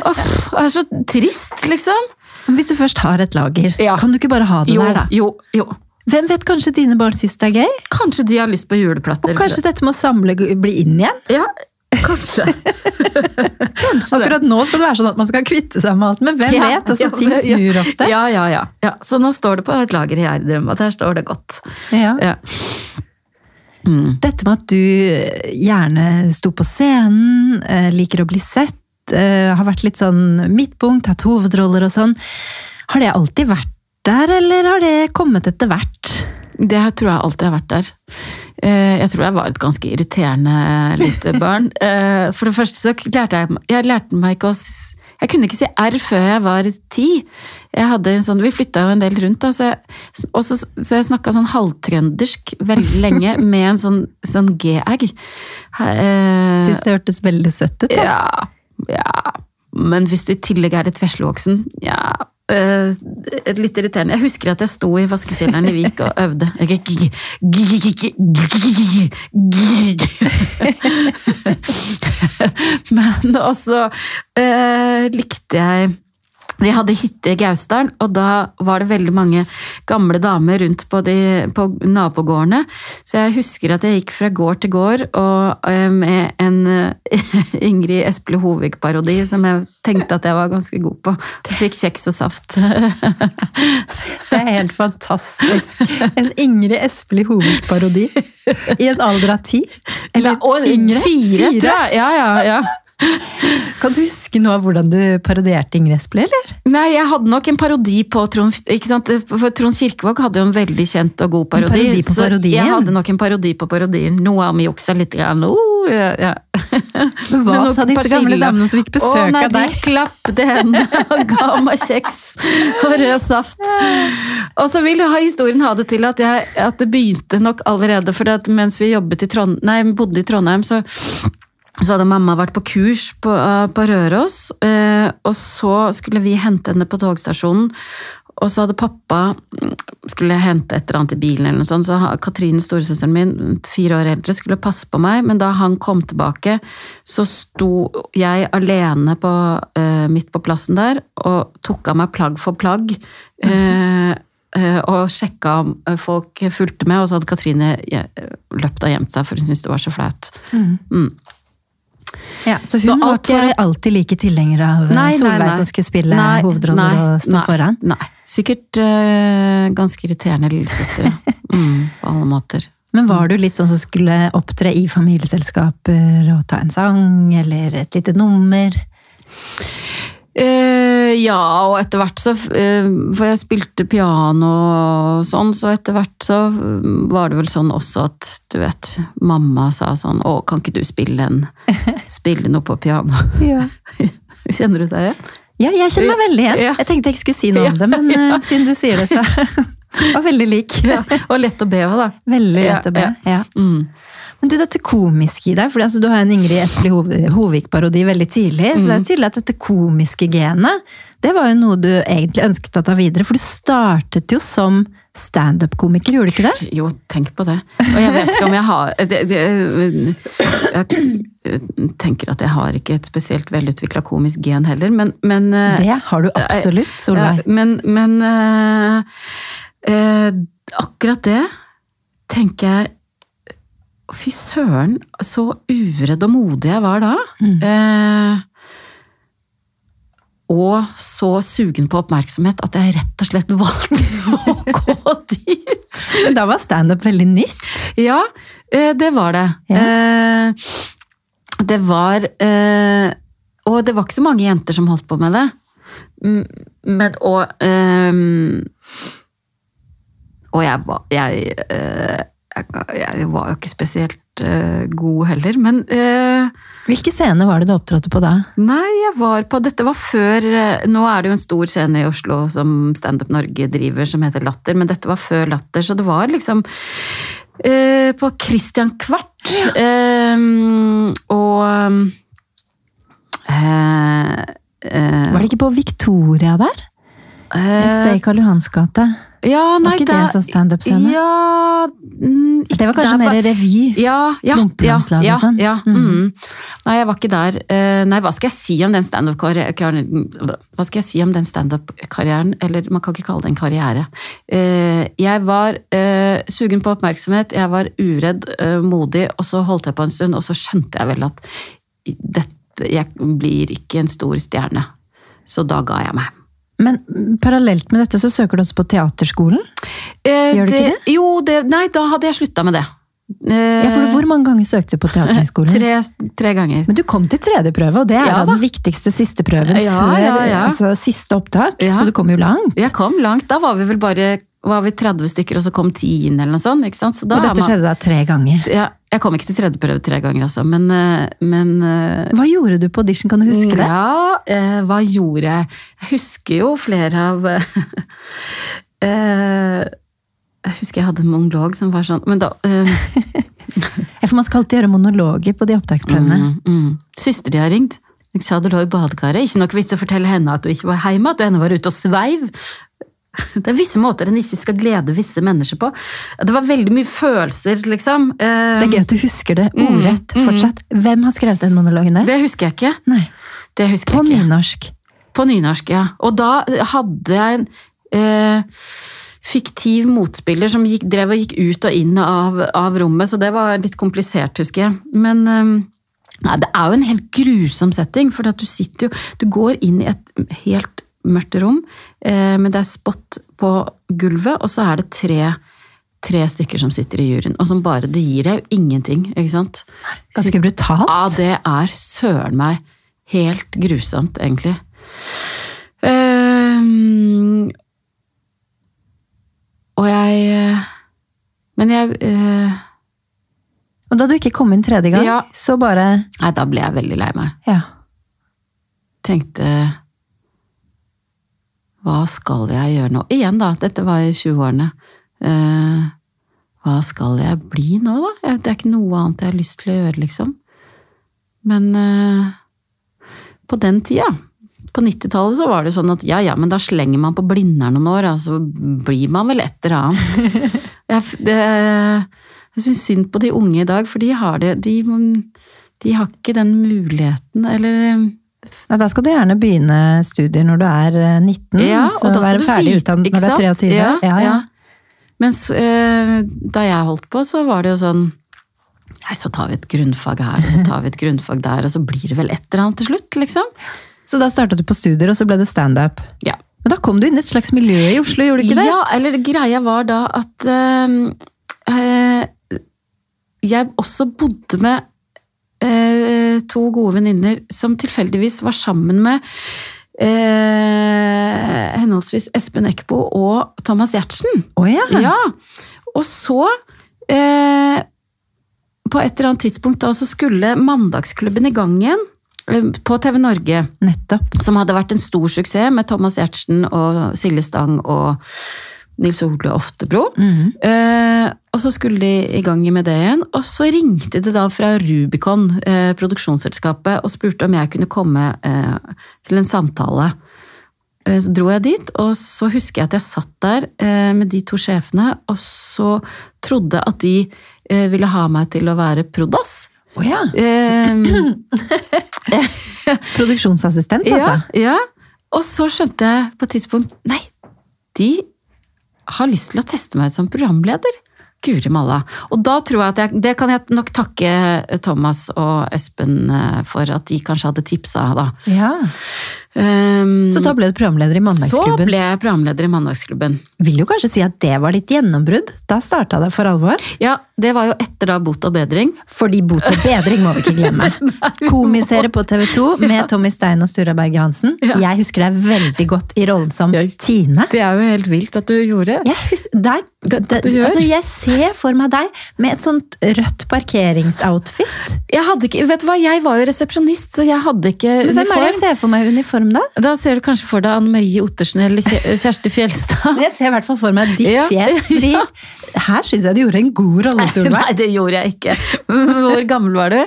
Uff, Det er så trist, liksom. Hvis du først har et lager, Ja. kan du ikke bare ha det Jo, der, da? jo, jo. Hvem vet, kanskje dine barn syns det er gøy? Kanskje de har lyst på juleplatter. Og kanskje dette med å samle bli inn igjen? Ja, kanskje. kanskje. Akkurat nå skal det være sånn at man skal kvitte seg med alt, men hvem Ja, vet? Altså, ja, ting ja. snur ofte. Ja, ja, ja, ja. Så nå står det på et lager i Gjerdrum, og der står det godt. Ja. Ja. Mm. Dette med at du gjerne sto på scenen, eh, liker å bli sett, eh, har vært litt sånn midtpunkt, hatt hovedroller og sånn. Har det alltid vært der, eller har det kommet etter hvert? Det tror jeg alltid har vært der. Eh, Jeg tror jeg var et ganske irriterende lite barn. Eh, For det første så lærte jeg Jeg lærte meg ikke å Jeg kunne ikke si R før jeg var ti. Jeg hadde en sånn, Vi flytta jo en del rundt, da, så jeg, og så, så jeg snakka sånn halvtrøndersk veldig lenge med en sånn, sånn G-egg. Eh, Syns det hørtes veldig søtt ut. Da. Ja, ja. Men hvis du i tillegg er litt veslevoksen, ja øh, Litt irriterende. Jeg husker at jeg sto i vaskekjelleren i Vik og øvde. Men også uh, likte jeg vi hadde hytte i Gausdalen, og da var det veldig mange gamle damer rundt på, de, på nabogårdene. Så jeg husker at jeg gikk fra gård til gård og eh, med en eh, Ingrid Espelid Hovig-parodi som jeg tenkte at jeg var ganske god på. Jeg fikk kjeks og saft. Det er helt fantastisk. En Ingrid Espelid Hovig-parodi. I en alder av ti? Eller og yngre? Fire, tror jeg. Ja, ja, ja. Kan du huske noe av hvordan du parodierte Ingrid Espelid, eller? Nei, jeg hadde nok en parodi på Trond ikke sant? For Trond Kirkevåg hadde jo en veldig kjent og god parodi. parodi på så parodien? jeg hadde nok en parodi på parodien. Noe av juksa litt. Grann. Oh, ja, ja. Men hva Men sa disse gamle damene som fikk Å besøk nei, av deg? de klappet hendene og ga meg kjeks og rød saft. Og så vil historien ha det til at, jeg, at det begynte nok allerede, for mens vi i Trond, nei, bodde i Trondheim, så så hadde mamma vært på kurs på, eh, på Røros, eh, og så skulle vi hente henne på togstasjonen. Og så hadde pappa mm, skulle hente et eller annet i bilen, eller noe sånt, så Katrine, storesøsteren min, fire år eldre, skulle passe på meg, men da han kom tilbake, så sto jeg alene på, uh, midt på plassen der, og tok av meg plagg for plagg. Uh, uh, og sjekka om folk fulgte med, og så hadde Katrine løpt og gjemt seg, for hun syntes det var så flaut. Mm. Ja, så Så hun var alt for- ikke alltid like tilhenger av eh, Nei, nei, Solveig nei. som skulle spille hovedrollen og stå nei, foran? Nei. Sikkert eh, ganske irriterende lillesøster. Mm, på alle måter. Men var du litt sånn som skulle opptre i familieselskaper og ta en sang eller et lite nummer? Eh, ja, og etter hvert så uh, For jeg spilte piano og sånn, så etter hvert så mm, var det vel sånn også at du vet, mamma sa sånn Å, kan ikke du spille en Spille noe på piano? Ja. Kjenner du deg igjen? Ja, jeg kjenner meg veldig igjen. Ja. Jeg tenkte jeg ikke skulle si noe om det, men uh, siden du sier det, så var veldig lik. Ja, og lett å be av, da. Veldig Ja, å be. ja. Mm. Men du, dette komiske i deg, for altså, du har en Ingrid Espelid Hov- Hovig-parodi veldig tidlig, så det er jo tydelig at dette komiske genet, det var jo noe du egentlig ønsket å ta videre, for du startet jo som stand-up-komiker, gjorde du ikke det? Jo, tenk på det. Og jeg vet ikke om jeg har det, det, Jeg tenker at jeg har ikke et spesielt velutvikla komisk gen heller, men, men eh, Det har du absolutt, Solveig. Ja, men men eh, eh, akkurat det tenker jeg Fy søren, så uredd og modig jeg var da. Mm. Eh, og så sugen på oppmerksomhet at jeg rett og slett valgte å gå dit. Men da var stand-up veldig nytt. Ja, eh, det var det. Ja. Eh, Det var eh, Og det var ikke så mange jenter som holdt på med det. Men og ehm, Og jeg var jeg, eh, jeg, var jo ikke spesielt eh, god heller, men eh, Hvilke scener var det du opptrådte på da? Nei, jeg var på Dette var før Nå er det jo en stor scene i Oslo som Standup Norge driver, som heter Latter, men dette var før Latter, så det var liksom eh, på Christian Kvart. Eh, og eh, Var det ikke på Victoria der? Et sted i Karl Johans gate? Ja, nei, Var ikke det en sånn stand-up-scene? Ja mm, Det var kanskje der mer revy? Ja, ja, Klumpelandslag ja, og sånn? Ja, Mhm. mm. Nei, jeg var ikke der. Eh, Nei, hva skal jeg si om den standup-karrieren? Hva skal jeg si om den standup-karrieren? Eller man kan ikke kalle det en karriere. Eh, Jeg var eh, sugen på oppmerksomhet, jeg var uredd, modig, og så holdt jeg på en stund, og så skjønte jeg vel at dette, jeg blir ikke en stor stjerne. Så da ga jeg meg. Men parallelt med dette så søker du også på teaterskolen? Eh, Gjør du ikke det? Jo, det, nei, da hadde jeg slutta med det. Eh, Ja, for Hvor mange ganger søkte du på Teaterhøgskolen? Tre, tre ganger. Men du kom til tredje prøve, og det er Ja den viktigste siste prøven Ja, før ja. Altså, siste opptak. Så du kom jo langt. Jeg kom langt. Da var vi vel bare var vi 30 stykker, og så kom 10 inn, eller noe sånt. ikke? Så og dette man- skjedde da tre ganger. Ja, jeg kom ikke til tredje prøve tre ganger, altså, men, eh, men eh, Hva gjorde du på audition, kan du huske det? Ja, eh, hva gjorde jeg? Jeg husker jo flere av Jeg husker jeg hadde en monolog som var sånn Men da Jeg får for man skal alltid gjøre monologer på de opptaksprøvene. mm, mm. Søster de har ringt. Jeg sa du lå i badekaret. Ikke nok vits å fortelle henne at du ikke var hjemme, at du ennå var ute og sveiv. Det er visse måter en ikke skal glede visse mennesker på. Det var veldig mye følelser, liksom. Det er gøy at du husker det Mm, ordrett mm. fortsatt. Hvem har skrevet den monologen der? Det husker jeg ikke. Nei, Det husker På jeg ikke. nynorsk. På nynorsk, ja. Og da hadde jeg en eh, fiktiv motspiller som gikk, drev og gikk ut og inn av, av rommet, så det var litt komplisert, husker jeg. Men eh, nei, det er jo en helt grusom setting, for at du sitter jo Du går inn i et helt mørkt rom, eh, men det er spott på gulvet, og så er det tre Tre stykker som sitter i juryen, og som bare Det gir deg jo ingenting, ikke sant? Ganske brutalt. Ja, det er søren meg helt grusomt, egentlig. Um, og jeg Men jeg uh, Og da du ikke kom inn tredje gang, Ja. så bare Nei, da ble jeg veldig lei meg. Ja. Tenkte Hva skal jeg gjøre nå? Igjen, da. Dette var i 20-årene. Eh, hva skal jeg bli nå, da? Det er ikke noe annet jeg har lyst til å gjøre, liksom. Men eh, på den tida, på 90-tallet, så var det sånn at ja, ja, men da slenger man på Blindern noen år, og så blir man vel et eller annet. jeg, det, jeg syns synd på de unge i dag, for de har det De, de har ikke den muligheten, eller Nei, da skal du gjerne begynne studier når du er eh, 19, Ja, så og da være ferdig vite, utdannet når du er sant? 23. Ja, ja, ja. Mens eh, da jeg holdt på, så var det jo sånn Nei, så tar vi et grunnfag her, og så tar vi et grunnfag der, og så blir det vel et eller annet til slutt, liksom. Så da startet du på studier, og så ble det standup. Ja. Men da kom du inn i et slags miljø i Oslo, gjorde du ikke det? Ja, eller greia var da at eh, eh, jeg også bodde med eh, to gode venninner som tilfeldigvis var sammen med eh, henholdsvis Espen Eckbo og Thomas Giertsen. Oh, ja. Ja, og så eh, På et eller annet tidspunkt da så skulle Mandagsklubben i gang igjen eh, på TV Norge. Nettopp. Som hadde vært en stor suksess med Thomas Giertsen og Silje Stang og Nils Ole Oftebro. Mhm. Eh, og så skulle de i gang med det igjen. Og så ringte de da fra Rubicon, eh, produksjonsselskapet, og spurte om jeg kunne komme eh, til en samtale. Eh, så dro jeg dit, og så husker jeg at jeg satt der eh, med de to sjefene, og så trodde at de eh, ville ha meg til å være prodas. Å ja. Eh, Produksjonsassistent, altså. ja, ja. Og så skjønte jeg på et tidspunkt Nei, de har lyst til å teste meg som programleder. Guri malla. Og da tror jeg at jeg Det kan jeg nok takke Thomas og Espen eh, for at de kanskje hadde tipsa, da. Ja. Um, Så da ble du programleder i Mandagsklubben? så ble jeg programleder i Mandagsklubben. Vil jo kanskje si at det var ditt gjennombrudd? Da starta det for alvor? Ja, det var jo etter da Bot og bedring. Fordi bot og bedring må vi ikke glemme. Komiserie på TV 2 med Tommy Stein og Stura Berge Hansen. Ja. Jeg husker deg veldig godt i rollen som Ja. Tine. Det er jo helt vilt at du gjorde. Jeg, husker, der, Det- det, du altså jeg ser for meg deg med et sånt rødt parkeringsoutfit. Jeg hadde ikke, vet du hva, jeg var jo resepsjonist, så jeg hadde ikke Men Hvem er det uniform. jeg ser for meg i uniform, da? Da ser du kanskje for deg Anne Marie Ottersen eller Kjersti Fjelstad. Jeg ser i hvert fall for meg ditt fjes. Fordi Ja. her syns jeg du gjorde en god rolle, Solveig. Nei, det gjorde jeg ikke. Hvor gammel var du?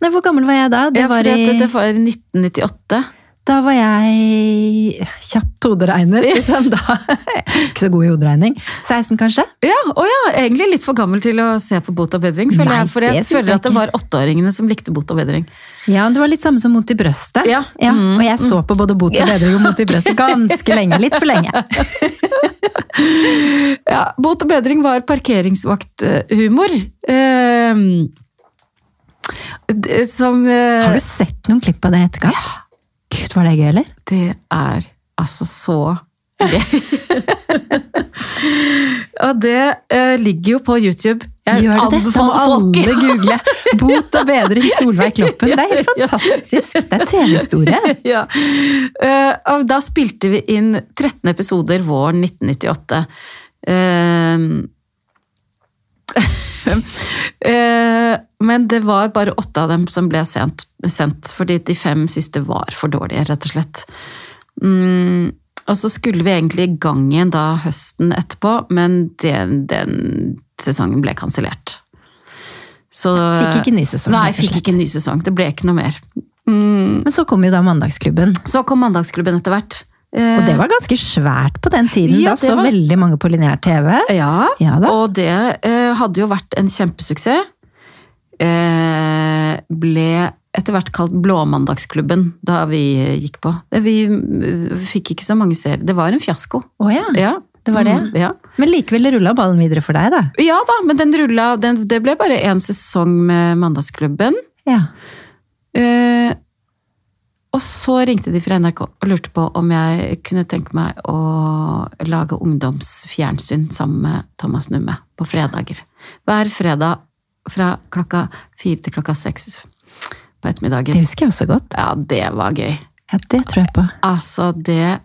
Nei, Hvor gammel var jeg da? Det Ja, var i, det, det var i 1998. Da var jeg kjapt hoderegner. Liksom. Ikke så god i hoderegning. 16, kanskje? Ja, og ja, egentlig litt for gammel til å se på Bot og bedring. Føler Nei, jeg, for jeg det føler jeg at det var åtteåringene som likte Bot og bedring. Ja, det var litt samme som Mot i brøstet. Ja. ja. Og jeg så på både Bot og bedring og Mot i brøstet ganske lenge. Litt for lenge. Ja, Bot og bedring var parkeringsvakthumor. Eh, som eh, Har du sett noen klipp av det etterkant? Gud, var det gøy, eller? Det er altså så gøy. og det eh, ligger jo på YouTube. Jeg Gjør det det? Da må anbefaler alle folk google. Bot og bedring Solveig Kloppen. Det er helt fantastisk. Det er TV-historie. ja. Uh, da spilte vi inn 13 episoder våren 1998. Eh, eh, men det var bare åtte av dem som ble sendt, sendt, fordi de fem siste var for dårlige, rett og slett. Mm, og så skulle vi egentlig i gang igjen da høsten etterpå, men den, den sesongen ble kansellert. Så Fikk ikke ny sesong. Nei, fikk ikke ny sesong. Det ble ikke noe mer. Mm. Men så kom jo da Mandagsklubben. Så kom Mandagsklubben etter hvert. Og det var ganske svært på den tiden. Ja, da så var- veldig mange på lineær TV. Ja, Ja da. og det eh, hadde jo vært en kjempesuksess. Eh, ble etter hvert kalt Blåmandagsklubben da vi gikk på. Vi eh, fikk ikke så mange seere. Det var en fiasko. Oh, ja. Ja, Det var det? Mm, ja. Men likevel rulla ballen videre for deg, da. ja da, men den rulla den, Det ble bare én sesong med Mandagsklubben. Ja. Eh, og så ringte de fra NRK og lurte på om jeg kunne tenke meg å lage ungdomsfjernsyn sammen med Thomas Numme på fredager. Hver fredag fra klokka fire til klokka seks på ettermiddagen. Det husker jeg også godt. Ja, det var gøy. Ja, Det tror jeg på. Altså, det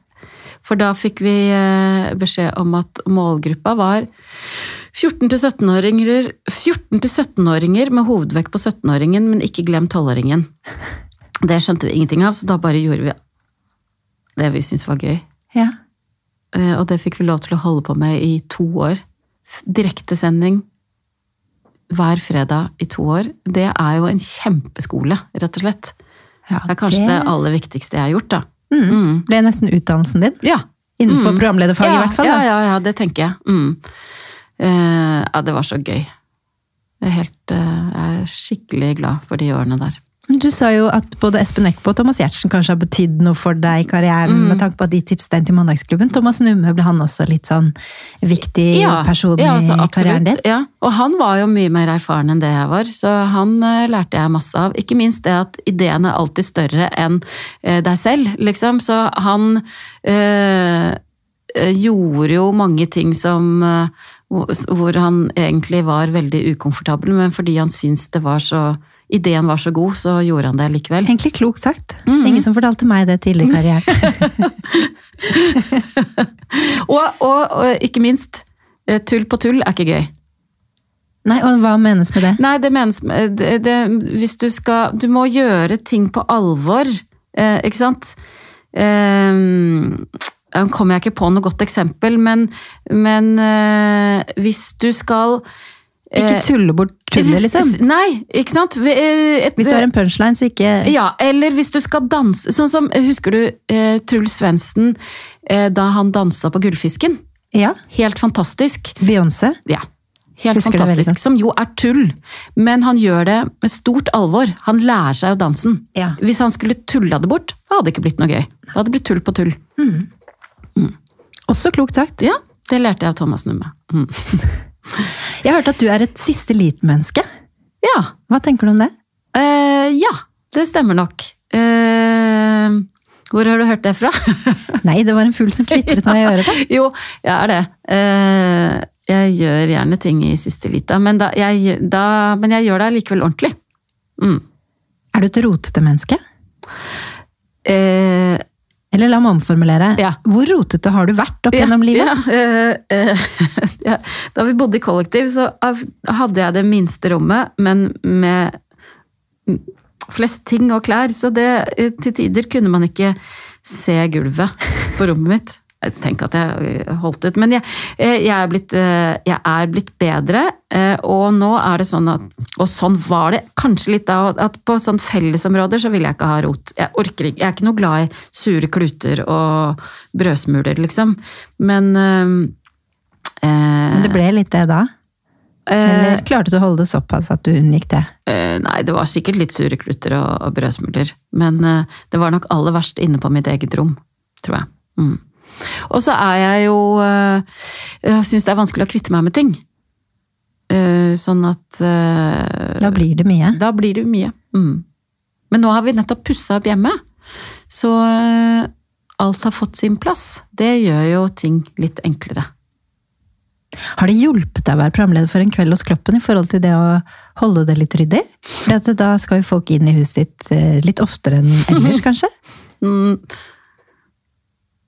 For da fikk vi eh, beskjed om at målgruppa var 14-17-åringer 14-17-åringer med hovedvekt på 17-åringen, men ikke glem 12-åringen. Det skjønte vi ingenting av, så da bare gjorde vi det vi syntes var gøy. Ja. Eh, Og det fikk vi lov til å holde på med i to år. Direktesending hver fredag i to år. Det er jo en kjempeskole, rett og slett. ja Det er kanskje det, aller viktigste jeg har gjort, da. Mm. Mm. Ble nesten utdannelsen din. Ja, Innenfor Mm. programlederfaget, ja, i hvert fall. Ja, ja, ja, det tenker jeg. Mm. Eh, ja, det var så gøy. Jeg er, helt, eh, jeg er skikkelig glad for de årene der. Du sa jo at både Espen Eckbo og Thomas Giertsen kanskje har betydd noe for deg i karrieren, Mm. med tanke på at de tipset deg til Mandagsklubben. Thomas Numme ble han også litt sånn viktig person ja, altså, i karrieren din? Ja. Og han var jo mye mer erfaren enn det jeg var, så han uh, lærte jeg masse av. Ikke minst det at ideen er alltid større enn uh, deg selv, liksom. Så han eh, gjorde jo mange ting som hvor han egentlig var veldig ukomfortabel, men fordi han syntes det var så Ideen var så god, så gjorde han det likevel. Egentlig klokt sagt. Mm. Ingen som fortalte meg det tidligere i karrieren. Og, og, og ikke minst, eh, tull på tull er ikke gøy. Nei, og hva menes med det? Nei, det menes det, det, Hvis du skal Du må gjøre ting på alvor, eh, ikke sant? Eh, nå kommer jeg ikke på noe godt eksempel, men, men eh, hvis du skal Ikke eh, tulle bort tullet, liksom. Nei, ikke sant? Eh, Et, Hvis du har en punchline, så ikke ja, eller hvis du skal danse Sånn som, Husker du eh, Truls Svendsen da han dansa på Gullfisken? Ja. Helt fantastisk. Beyoncé. Ja. Helt Husker fantastisk. Som jo er tull, men han gjør det med stort alvor. Han lærer seg jo dansen. Ja. Hvis han skulle tulla det bort, da hadde det ikke blitt noe gøy. Da hadde det blitt tull på tull. Også klokt sagt. Ja, det lærte jeg av Thomas Numme. Mm. Jeg har hørt at du er et siste lit-menneske. Ja. Hva tenker du om det? Uh, ja, det stemmer nok. Uh, hvor har du hørt det fra? Nei, det var en fugl som kvitret meg i øret. da. jo, jeg er det. Uh, jeg gjør gjerne ting i siste lita, men, da, jeg, da, men jeg gjør det likevel ordentlig. Mm. Er du et rotete menneske? Eh, Eller la meg omformulere. Ja. Hvor rotete har du vært opp gjennom livet? Ja, eh, eh, ja. Da vi bodde i kollektiv, så hadde jeg det minste rommet, men med flest ting og klær, så det eh, til tider kunne man ikke se gulvet på rommet mitt. Jeg tenker at jeg holdt ut. Men jeg, eh, jeg, er, blitt, eh, jeg er blitt bedre, eh, og nå er det sånn at Og sånn var det kanskje litt da, at på sånn fellesområder så vil jeg ikke ha rot. Jeg orker ikke, jeg er ikke noe glad i sure kluter og brødsmuler, liksom. Men øh, Men det ble litt det da? Eller klarte du å holde det såpass at du unngikk det? Nei, det var sikkert litt sure kluter og, og brødsmuler. Men det var nok aller verst inne på mitt eget rom, tror jeg. Mm. Og så er jeg jo eh, Jeg syns det er vanskelig å kvitte meg med ting. Eh, sånn at eh, Da blir det mye. Da blir det mye. Mm. Men nå har vi nettopp pussa opp hjemme, så alt har fått sin plass. Det gjør jo ting litt enklere. Har det hjulpet deg å være programleder for En kveld hos Kloppen i forhold til det å holde det litt ryddig? For da skal jo folk inn i huset ditt litt oftere enn ellers, kanskje? Mm.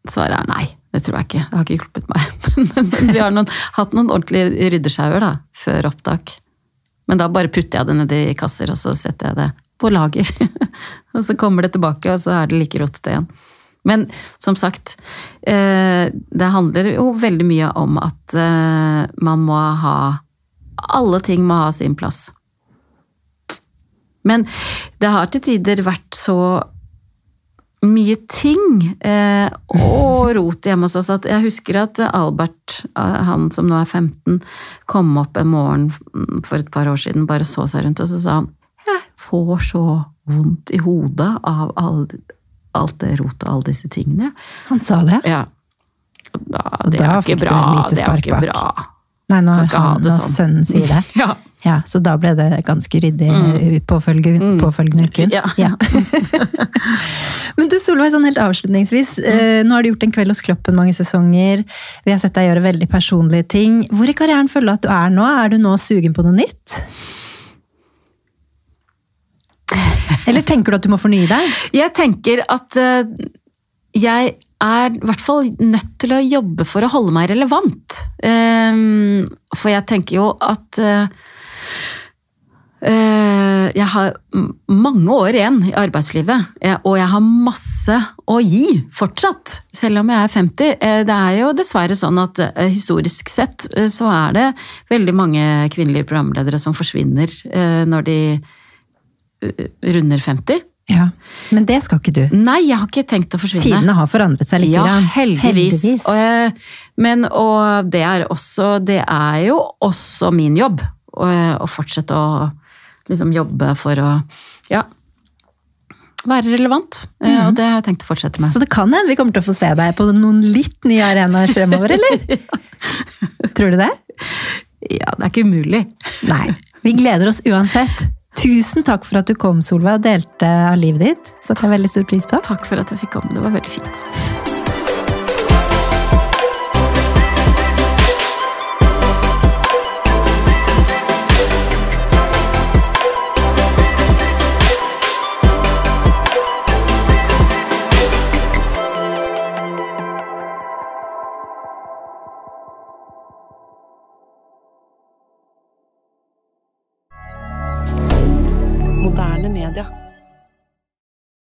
Svaret er nei. Det tror jeg ikke. Det har ikke hjulpet meg. Men, men vi har noen, hatt noen ordentlige ryddesjauer da, før opptak. Men da bare putter jeg det ned i kasser, og så setter jeg det på lager. og så kommer det tilbake, og så er det like rotete igjen. Men som sagt, eh, det handler jo veldig mye om at eh, man må ha Alle ting må ha sin plass. Men det har til tider vært så mye ting eh, og rot hjemme hos oss at jeg husker at Albert, eh, han som nå er 15, kom opp en morgen for et par år siden, bare så seg rundt, og så sa han jeg får så vondt i hodet av all, alt det rotet og alle disse tingene. Han sa det? Ja. Og da, Og det da er fikk ikke du bra. et lite spark bak. Nei, når, han, når sånn. sønnen sier det. Ja. Ja, Så da ble det ganske ryddig Mm. påfølgende, Mm. påfølgende uken? Ja. Men du Solveig, sånn helt avslutningsvis. Mm. Nå har du gjort En kveld hos Kloppen mange sesonger. Vi har sett deg gjøre veldig personlige ting. Hvor i karrieren føler du at du er nå? Er du nå sugen på noe nytt? Eller tenker du at du må fornye deg? Jeg tenker at eh, jeg er i hvert fall nødt til å jobbe for å holde meg relevant. Ehm, for jeg tenker jo at eh, eh, jeg har mange år igjen i arbeidslivet, eh, og jeg har masse å gi fortsatt, selv om jeg er 50. Eh, Det er jo dessverre sånn at eh, historisk sett eh, så er det veldig mange kvinnelige programledere som forsvinner eh, når de eh, runder 50. Ja, Men det skal ikke du. Nei, jeg har ikke tenkt å forsvinne. Tidene har forandret seg litt. Ja, heldigvis. heldigvis. Og, men, og det er også Det er jo også min jobb å, og fortsette å liksom jobbe for å ja, være relevant. Eh, Og det har jeg tenkt å fortsette med. Så det kan hende vi kommer til å få se deg på noen litt nye arenaer fremover, eller? Tror du det? Ja, det er ikke umulig. Nei. Vi gleder oss uansett. Tusen takk for at du kom, Solveig, og delte av livet ditt. Satte jeg veldig stor pris på. Takk for at jeg fikk komme. Det var veldig fint.